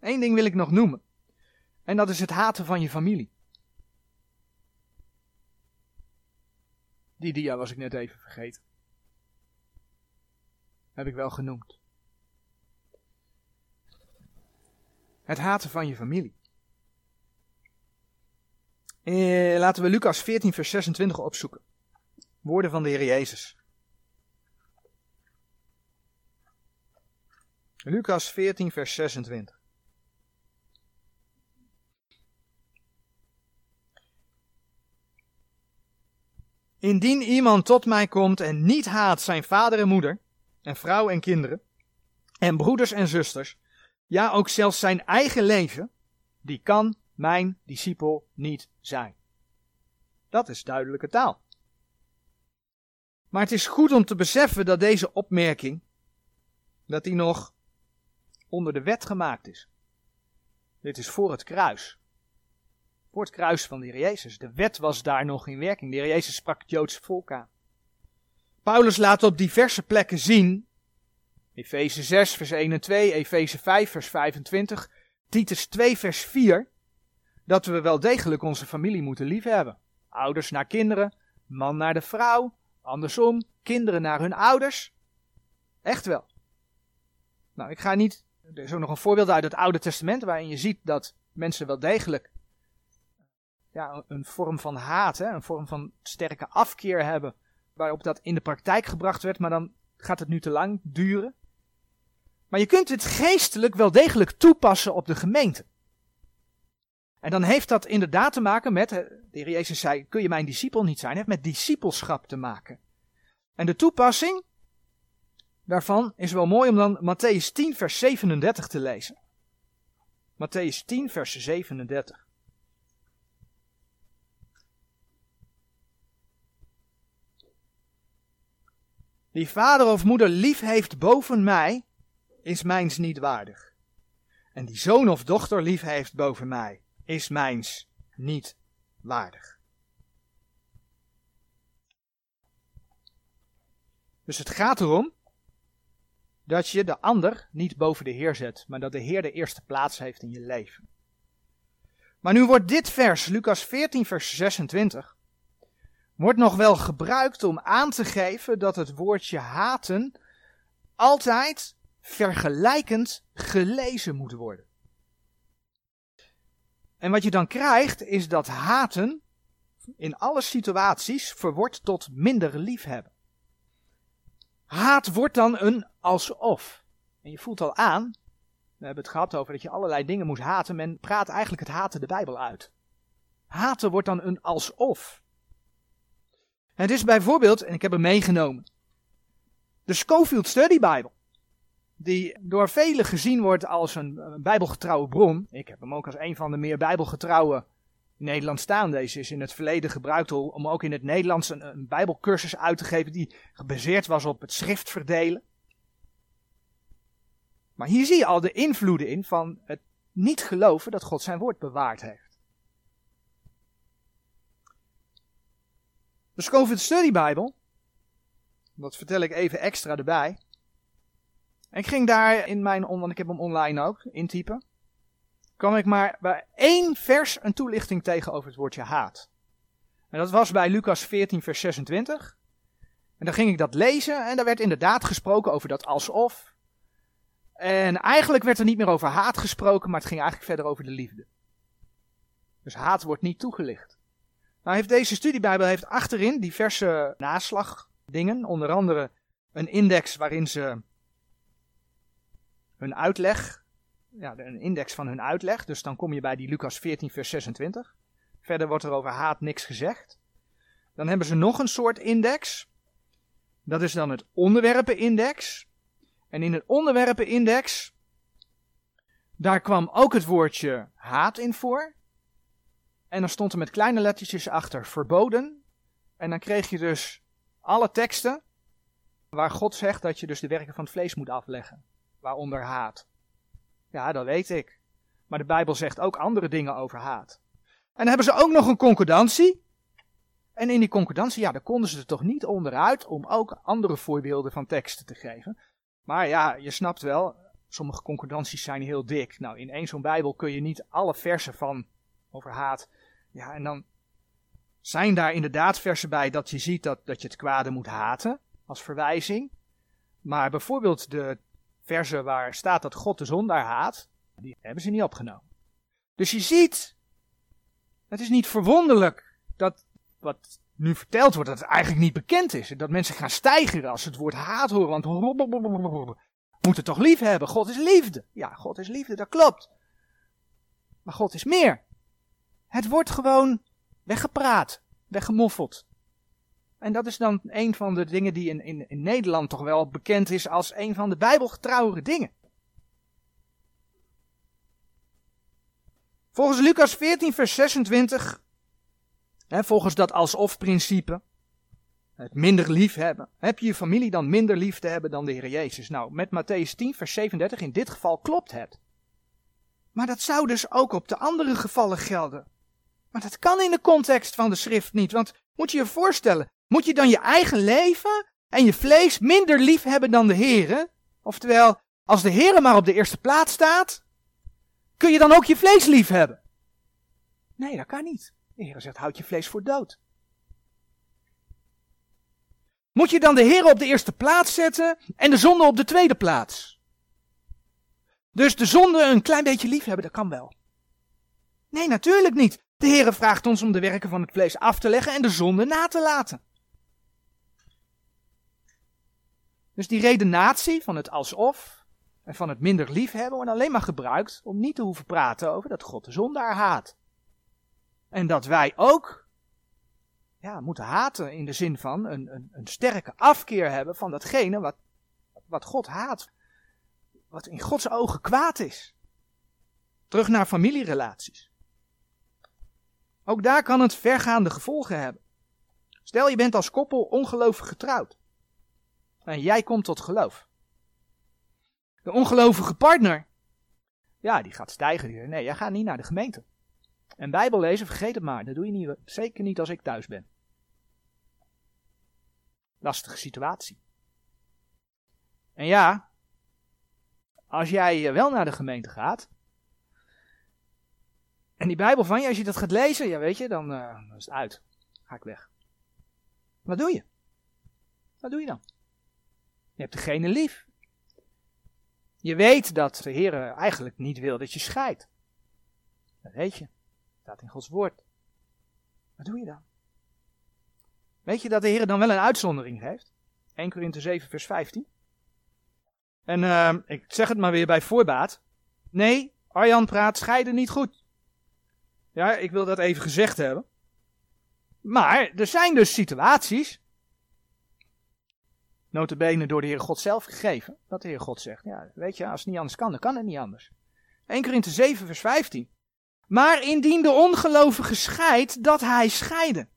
Eén ding wil ik nog noemen. En dat is het haten van je familie. Die dia was ik net even vergeten. Heb ik wel genoemd. Het haten van je familie. Eh, laten we Lucas 14, vers 26 opzoeken. Woorden van de Heer Jezus. Lucas 14, vers 26. Indien iemand tot mij komt en niet haat zijn vader en moeder, en vrouw en kinderen, en broeders en zusters, ja ook zelfs zijn eigen leven, die kan mijn discipel niet zijn. Dat is duidelijke taal. Maar het is goed om te beseffen dat deze opmerking, dat die nog onder de wet gemaakt is. Dit is voor het kruis. Voor het kruis van de Heer Jezus. De wet was daar nog in werking. De Heer Jezus sprak het Joodse volk aan. Paulus laat op diverse plekken zien, Efeze 6 vers 1 en 2, Efeze 5 vers 25, Titus 2 vers 4, dat we wel degelijk onze familie moeten liefhebben. Ouders naar kinderen, man naar de vrouw, andersom, kinderen naar hun ouders. Echt wel. Nou, ik ga niet. Er is ook nog een voorbeeld uit het Oude Testament waarin je ziet dat mensen wel degelijk ja, een vorm van haat, hè, een vorm van sterke afkeer hebben, waarop dat in de praktijk gebracht werd, maar dan gaat het nu te lang duren. Maar je kunt het geestelijk wel degelijk toepassen op de gemeente. En dan heeft dat inderdaad te maken met, de heer Jezus zei, kun je mijn discipel niet zijn, heeft met discipelschap te maken. En de toepassing daarvan is wel mooi om dan Matthäus 10 vers 37 te lezen. Matthäus 10 vers 37. Die vader of moeder lief heeft boven mij, is mijns niet waardig. En die zoon of dochter lief heeft boven mij, is mijns niet waardig. Dus het gaat erom dat je de ander niet boven de Heer zet, maar dat de Heer de eerste plaats heeft in je leven. Maar nu wordt dit vers, Lucas 14, vers 26, wordt nog wel gebruikt om aan te geven dat het woordje haten altijd vergelijkend gelezen moet worden. En wat je dan krijgt is dat haten in alle situaties verwoordt tot minder liefhebben. Haat wordt dan een alsof. En je voelt al aan, we hebben het gehad over dat je allerlei dingen moet haten. Men praat eigenlijk het haten de Bijbel uit. Haten wordt dan een alsof. Het is bijvoorbeeld, en ik heb hem meegenomen, de Schofield Study Bible. Die door velen gezien wordt als een, bijbelgetrouwe bron. Ik heb hem ook als een van de meer bijbelgetrouwe in Nederland staan. Deze is in het verleden gebruikt om ook in het Nederlands een, een bijbelcursus uit te geven die gebaseerd was op het schriftverdelen. Maar hier zie je al de invloeden in van het niet geloven dat God zijn woord bewaard heeft. De Scoville Study Bible, dat vertel ik even extra erbij. ik ging daar in mijn, want ik heb hem online ook, intypen. kwam ik maar bij één vers een toelichting tegen over het woordje haat. En dat was bij Lucas 14 vers 26. En dan ging ik dat lezen en daar werd inderdaad gesproken over dat alsof. En eigenlijk werd er niet meer over haat gesproken, maar het ging eigenlijk verder over de liefde. Dus haat wordt niet toegelicht. Nou heeft deze studiebijbel heeft achterin diverse naslagdingen, onder andere een index waarin ze hun uitleg, ja, een index van hun uitleg, dus dan kom je bij die Lucas 14 vers 26. Verder wordt er over haat niks gezegd. Dan hebben ze nog een soort index. Dat is dan het onderwerpenindex. En in het onderwerpenindex, daar kwam ook het woordje haat in voor. En dan stond er met kleine lettertjes achter verboden. En dan kreeg je dus alle teksten waar God zegt dat je dus de werken van het vlees moet afleggen. Waaronder haat. Ja, dat weet ik. Maar de Bijbel zegt ook andere dingen over haat. En dan hebben ze ook nog een concordantie. En in die concordantie, ja, daar konden ze er toch niet onderuit om ook andere voorbeelden van teksten te geven. Maar ja, je snapt wel, sommige concordanties zijn heel dik. Nou, in één zo'n Bijbel kun je niet alle versen van over haat. Ja, en dan zijn daar inderdaad versen bij dat je ziet dat, dat je het kwade moet haten, als verwijzing. Maar bijvoorbeeld de versen waar staat dat God de zondaar haat, die hebben ze niet opgenomen. Dus je ziet, het is niet verwonderlijk dat wat nu verteld wordt, dat het eigenlijk niet bekend is. Dat mensen gaan stijgen als ze het woord haat horen. Want moeten toch lief hebben. God is liefde. Ja, God is liefde, dat klopt. Maar God is meer. Het wordt gewoon weggepraat, weggemoffeld. En dat is dan een van de dingen die in, in, in Nederland toch wel bekend is als een van de bijbelgetrouwere dingen. Volgens Lucas 14, vers 26 volgens dat alsof-principe. Het minder lief hebben. Heb je je familie dan minder lief te hebben dan de Heer Jezus? Nou, met Matthäus 10, vers 37, in dit geval klopt het. Maar dat zou dus ook op de andere gevallen gelden. Maar dat kan in de context van de schrift niet. Want moet je je voorstellen, moet je dan je eigen leven en je vlees minder lief hebben dan de Heer? Oftewel, als de Heer maar op de eerste plaats staat, kun je dan ook je vlees lief hebben? Nee, dat kan niet. De Heer zegt, houd je vlees voor dood. Moet je dan de Heer op de eerste plaats zetten en de zonde op de tweede plaats? Dus de zonde een klein beetje lief hebben, dat kan wel. Nee, natuurlijk niet. De Heer vraagt ons om de werken van het vlees af te leggen en de zonde na te laten. Dus die redenatie van het alsof en van het minder lief hebben wordt alleen maar gebruikt om niet te hoeven praten over dat God de zondaar haat. En dat wij ook ja, moeten haten in de zin van een, een, een sterke afkeer hebben van datgene wat, wat God haat. Wat in Gods ogen kwaad is. Terug naar familierelaties. Ook daar kan het vergaande gevolgen hebben. Stel je bent als koppel ongelovig getrouwd. En jij komt tot geloof. De ongelovige partner, ja, die gaat stijgen. Nee, jij gaat niet naar de gemeente. En Bijbel lezen, vergeet het maar. Dat doe je niet, zeker niet als ik thuis ben. Lastige situatie. En ja, als jij wel naar de gemeente gaat. En die Bijbel van je, als je dat gaat lezen, ja weet je, dan, uh, is het uit. Ga ik weg. Wat doe je? Wat doe je dan? Je hebt degene lief. Je weet dat de Heer eigenlijk niet wil dat je scheidt. Dat weet je staat in Gods woord. Wat doe je dan? Weet je dat de Heer dan wel een uitzondering geeft? 1 Korinthe 7 vers 15. En uh, ik zeg het maar weer bij voorbaat. Nee, Arjan praat scheiden niet goed. Ja, ik wil dat even gezegd hebben. Maar er zijn dus situaties, notabene door de Heer God zelf gegeven, dat de Heer God zegt, ja, weet je, als het niet anders kan, dan kan het niet anders. 1 Korinthe 7 vers 15. Maar indien de ongelovige scheidt, dat hij scheiden.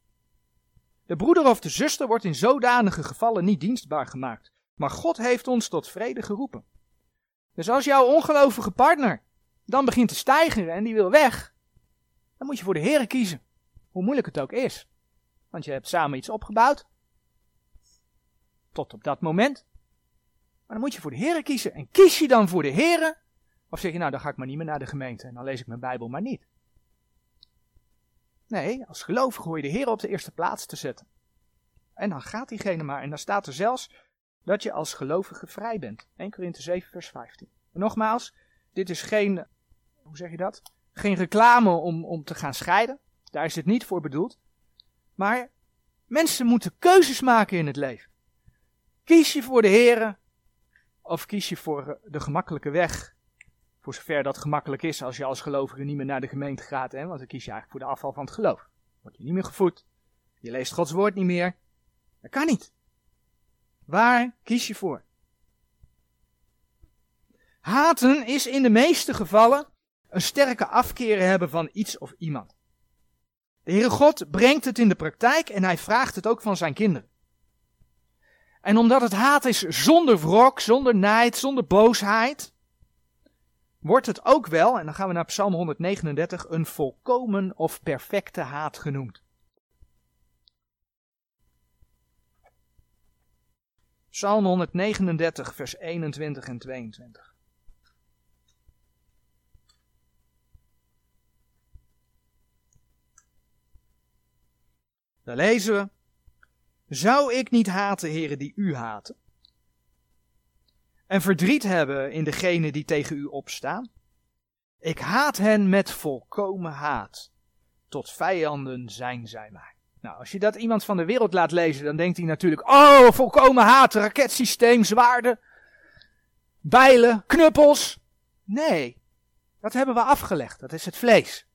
De broeder of de zuster wordt in zodanige gevallen niet dienstbaar gemaakt. Maar God heeft ons tot vrede geroepen. Dus als jouw ongelovige partner dan begint te stijgen en die wil weg, dan moet je voor de Heer kiezen. Hoe moeilijk het ook is. Want je hebt samen iets opgebouwd. Tot op dat moment. Maar dan moet je voor de Heer kiezen. En kies je dan voor de Heer? Of zeg je nou, dan ga ik maar niet meer naar de gemeente en dan lees ik mijn Bijbel maar niet. Nee, als gelovige hoor je de Heer op de eerste plaats te zetten. En dan gaat diegene maar. En dan staat er zelfs dat je als gelovige vrij bent. 1 Korinthe 7 vers 15. En nogmaals, dit is geen, hoe zeg je dat? Geen reclame om, om te gaan scheiden. Daar is het niet voor bedoeld. Maar mensen moeten keuzes maken in het leven. Kies je voor de Heer of kies je voor de gemakkelijke weg? Voor zover dat gemakkelijk is als je als gelovige niet meer naar de gemeente gaat. Hè? Want dan kies je eigenlijk voor de afval van het geloof. Word je niet meer gevoed. Je leest Gods woord niet meer. Dat kan niet. Waar kies je voor? Haten is in de meeste gevallen een sterke afkeren hebben van iets of iemand. De Heere God brengt het in de praktijk en hij vraagt het ook van zijn kinderen. En omdat het haat is zonder wrok, zonder nijd, zonder boosheid, wordt het ook wel, en dan gaan we naar Psalm 139, een volkomen of perfecte haat genoemd. Psalm 139, vers 21 en 22. Daar lezen we. Zou ik niet haten, heren, die u haten? En verdriet hebben in degenen die tegen u opstaan? Ik haat hen met volkomen haat. Tot vijanden zijn zij mij. Nou, als je dat iemand van de wereld laat lezen, dan denkt hij natuurlijk, oh, volkomen haat, raketsysteem, zwaarden, bijlen, knuppels. Nee, dat hebben we afgelegd, dat is het vlees.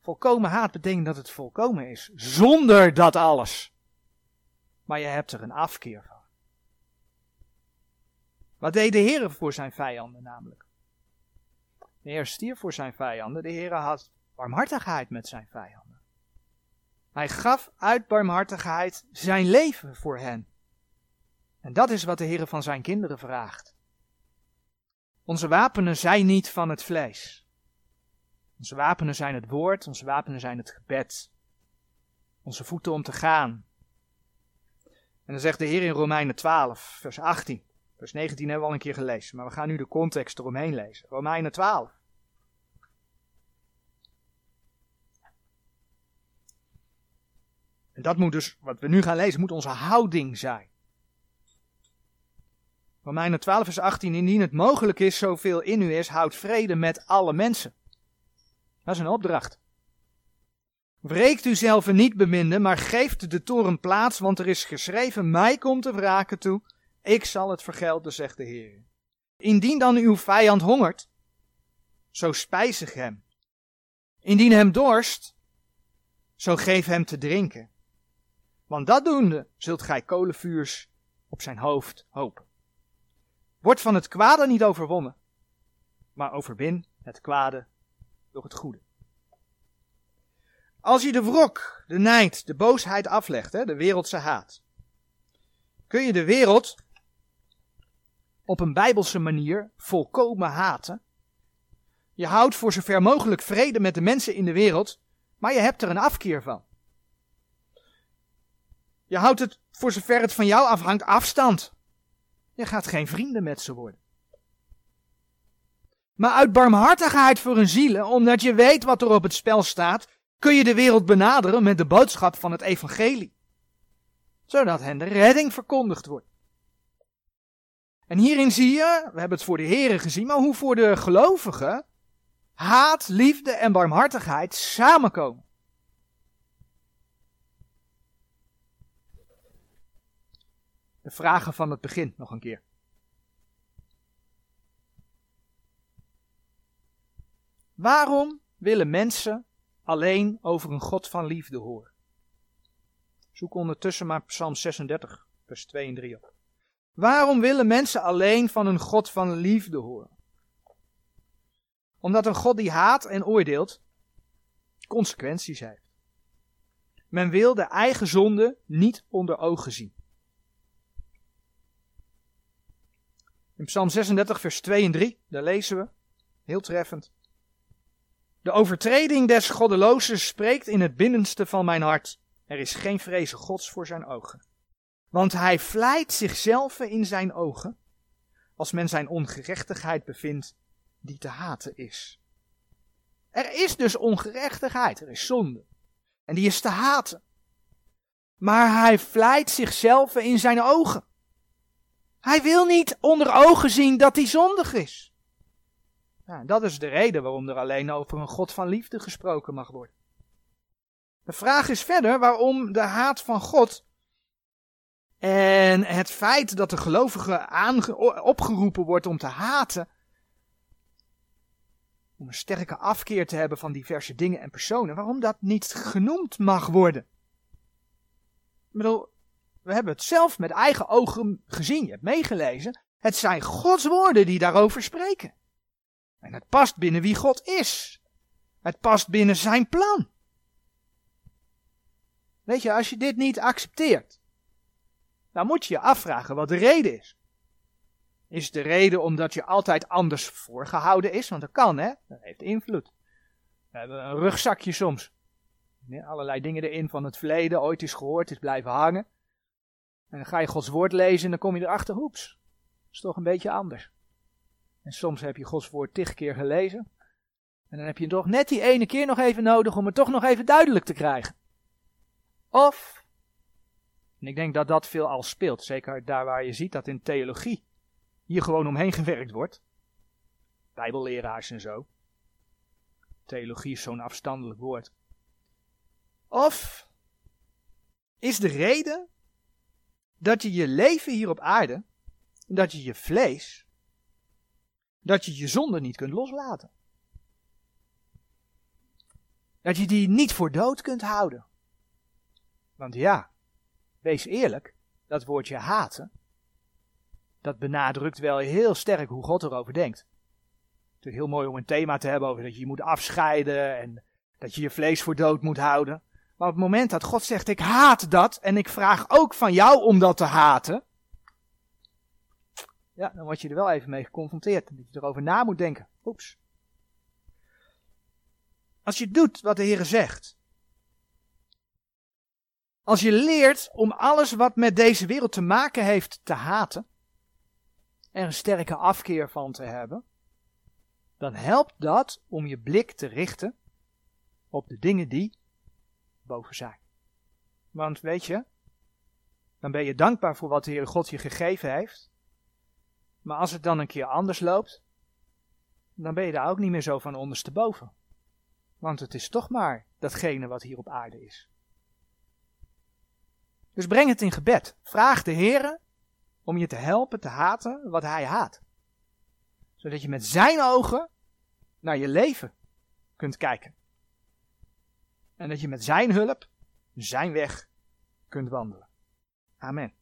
Volkomen haat betekent dat het volkomen is, zonder dat alles. Maar je hebt er een afkeer van. Wat deed de Heer voor zijn vijanden namelijk? De Heer stierf voor zijn vijanden, de Heer had barmhartigheid met zijn vijanden. Hij gaf uit barmhartigheid zijn leven voor hen. En dat is wat de Heer van zijn kinderen vraagt. Onze wapenen zijn niet van het vlees. Onze wapenen zijn het woord, onze wapenen zijn het gebed. Onze voeten om te gaan. En dan zegt de Heer in Romeinen 12, vers 18. Vers 19 hebben we al een keer gelezen, maar we gaan nu de context eromheen lezen. Romeinen 12. En dat moet dus, wat we nu gaan lezen, moet onze houding zijn. Romeinen 12 vers 18, indien het mogelijk is, zoveel in u is, houd vrede met alle mensen. Dat is een opdracht. Wreekt u zelf niet beminde, maar geeft de toren plaats, want er is geschreven, mij komt de wraken toe, ik zal het vergelden, zegt de Heer. Indien dan uw vijand hongert, zo spijzig hem. Indien hem dorst, zo geef hem te drinken. Want dat doende zult gij kolenvuurs op zijn hoofd hopen. Wordt van het kwade niet overwonnen, maar overwin het kwade door het goede. Als je de wrok, de nijd, de boosheid aflegt, hè, de wereldse haat, kun je de wereld op een bijbelse manier volkomen haten. Je houdt voor zover mogelijk vrede met de mensen in de wereld, maar je hebt er een afkeer van. Je houdt het, voor zover het van jou afhangt, afstand. Je gaat geen vrienden met ze worden. Maar uit barmhartigheid voor een zielen, omdat je weet wat er op het spel staat, kun je de wereld benaderen met de boodschap van het evangelie. Zodat hen de redding verkondigd wordt. En hierin zie je, we hebben het voor de heren gezien, maar hoe voor de gelovigen haat, liefde en barmhartigheid samenkomen. de vragen van het begin nog een keer. Waarom willen mensen alleen over een God van liefde horen? Zoek ondertussen maar Psalm 36, vers 2 en 3 op. Waarom willen mensen alleen van een God van liefde horen? Omdat een God die haat en oordeelt consequenties heeft. Men wil de eigen zonde niet onder ogen zien. In Psalm 36, vers 2 en 3, daar lezen we, heel treffend. De overtreding des goddelozen spreekt in het binnenste van mijn hart. Er is geen vrezen gods voor zijn ogen. Want hij vlijt zichzelf in zijn ogen, als men zijn ongerechtigheid bevindt, die te haten is. Er is dus ongerechtigheid, er is zonde. En die is te haten. Maar hij vlijt zichzelf in zijn ogen. Hij wil niet onder ogen zien dat hij zondig is. Nou, dat is de reden waarom er alleen over een God van liefde gesproken mag worden. De vraag is verder waarom de haat van God en het feit dat de gelovige opgeroepen wordt om te haten, om een sterke afkeer te hebben van diverse dingen en personen, waarom dat niet genoemd mag worden. We hebben het zelf met eigen ogen gezien, je hebt meegelezen. Het zijn Gods woorden die daarover spreken. En het past binnen wie God is. Het past binnen zijn plan. Weet je, als je dit niet accepteert, dan moet je je afvragen wat de reden is. Is de reden omdat je altijd anders voorgehouden is? Want dat kan, hè? Dat heeft invloed. We hebben een rugzakje soms. Allerlei dingen erin van het verleden, ooit is gehoord, is blijven hangen. En dan ga je Gods woord lezen en dan kom je erachter, hoeps, is toch een beetje anders. En soms heb je Gods woord tig keer gelezen. En dan heb je toch net die ene keer nog even nodig om het toch nog even duidelijk te krijgen. Of, en ik denk dat dat veel al speelt, zeker daar waar je ziet dat in theologie hier gewoon omheen gewerkt wordt. Bijbelleraars en zo. Theologie is zo'n afstandelijk woord. Of is de reden dat je je leven hier op aarde, dat je je vlees, dat je je zonde niet kunt loslaten. Dat je die niet voor dood kunt houden. Want ja, wees eerlijk, dat woordje haten, dat benadrukt wel heel sterk hoe God erover denkt. Het is heel mooi om een thema te hebben over dat je je moet afscheiden en dat je je vlees voor dood moet houden. Maar op het moment dat God zegt, ik haat dat en ik vraag ook van jou om dat te haten, ja, dan word je er wel even mee geconfronteerd. Dat je erover na moet denken. Oeps. Als je doet wat de Heer zegt. Als je leert om alles wat met deze wereld te maken heeft te haten. Er een sterke afkeer van te hebben. Dan helpt dat om je blik te richten op de dingen die boven zijn. Want weet je, dan ben je dankbaar voor wat de Heer God je gegeven heeft. Maar als het dan een keer anders loopt, dan ben je daar ook niet meer zo van ondersteboven. Want het is toch maar datgene wat hier op aarde is. Dus breng het in gebed. Vraag de Heer om je te helpen te haten wat Hij haat. Zodat je met Zijn ogen naar je leven kunt kijken. En dat je met Zijn hulp Zijn weg kunt wandelen. Amen.